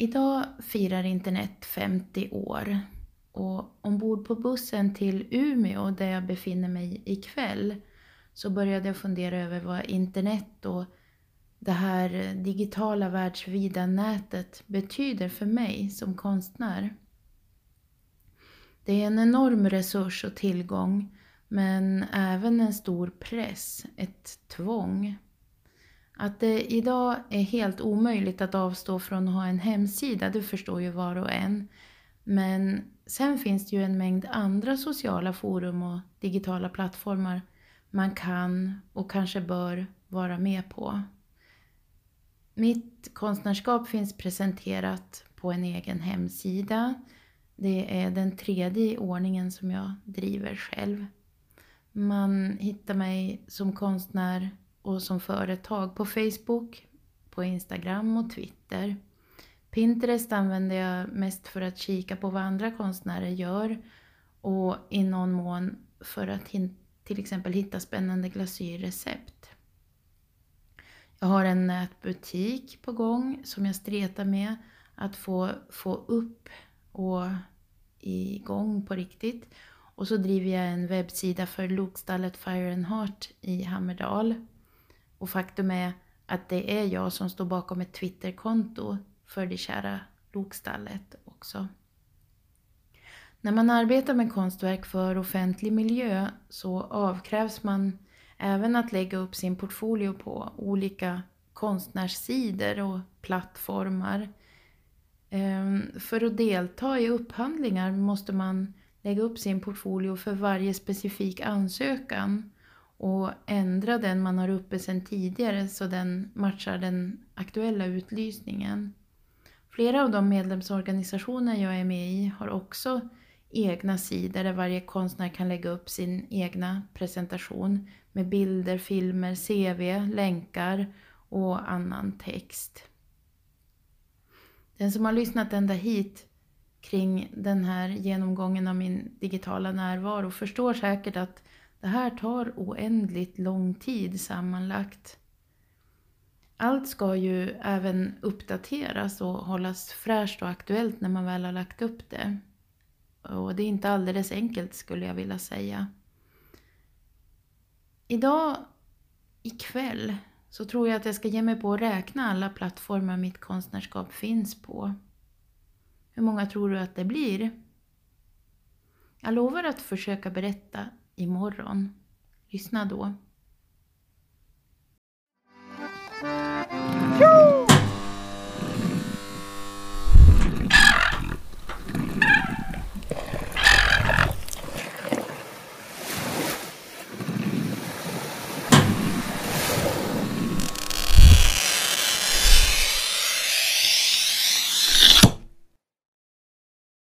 Idag firar internet 50 år och ombord på bussen till Umeå där jag befinner mig ikväll så började jag fundera över vad internet och det här digitala världsvida nätet betyder för mig som konstnär. Det är en enorm resurs och tillgång men även en stor press, ett tvång. Att det idag är helt omöjligt att avstå från att ha en hemsida, det förstår ju var och en. Men sen finns det ju en mängd andra sociala forum och digitala plattformar man kan och kanske bör vara med på. Mitt konstnärskap finns presenterat på en egen hemsida. Det är den tredje i ordningen som jag driver själv. Man hittar mig som konstnär och som företag på Facebook, på Instagram och Twitter. Pinterest använder jag mest för att kika på vad andra konstnärer gör och i någon mån för att till exempel hitta spännande glasyrrecept. Jag har en nätbutik på gång som jag stretar med att få, få upp och igång på riktigt. Och så driver jag en webbsida för lokstallet Fire and Heart i Hammerdal. Och faktum är att det är jag som står bakom ett Twitterkonto för det kära lokstallet också. När man arbetar med konstverk för offentlig miljö så avkrävs man även att lägga upp sin portfolio på olika konstnärssidor och plattformar. Ehm, för att delta i upphandlingar måste man lägga upp sin portfolio för varje specifik ansökan och ändra den man har uppe sedan tidigare så den matchar den aktuella utlysningen. Flera av de medlemsorganisationer jag är med i har också egna sidor där varje konstnär kan lägga upp sin egna presentation med bilder, filmer, CV, länkar och annan text. Den som har lyssnat ända hit kring den här genomgången av min digitala närvaro förstår säkert att det här tar oändligt lång tid sammanlagt. Allt ska ju även uppdateras och hållas fräscht och aktuellt när man väl har lagt upp det. Och det är inte alldeles enkelt skulle jag vilja säga. Idag, ikväll, så tror jag att jag ska ge mig på att räkna alla plattformar mitt konstnärskap finns på. Hur många tror du att det blir? Jag lovar att försöka berätta imorgon. Lyssna då.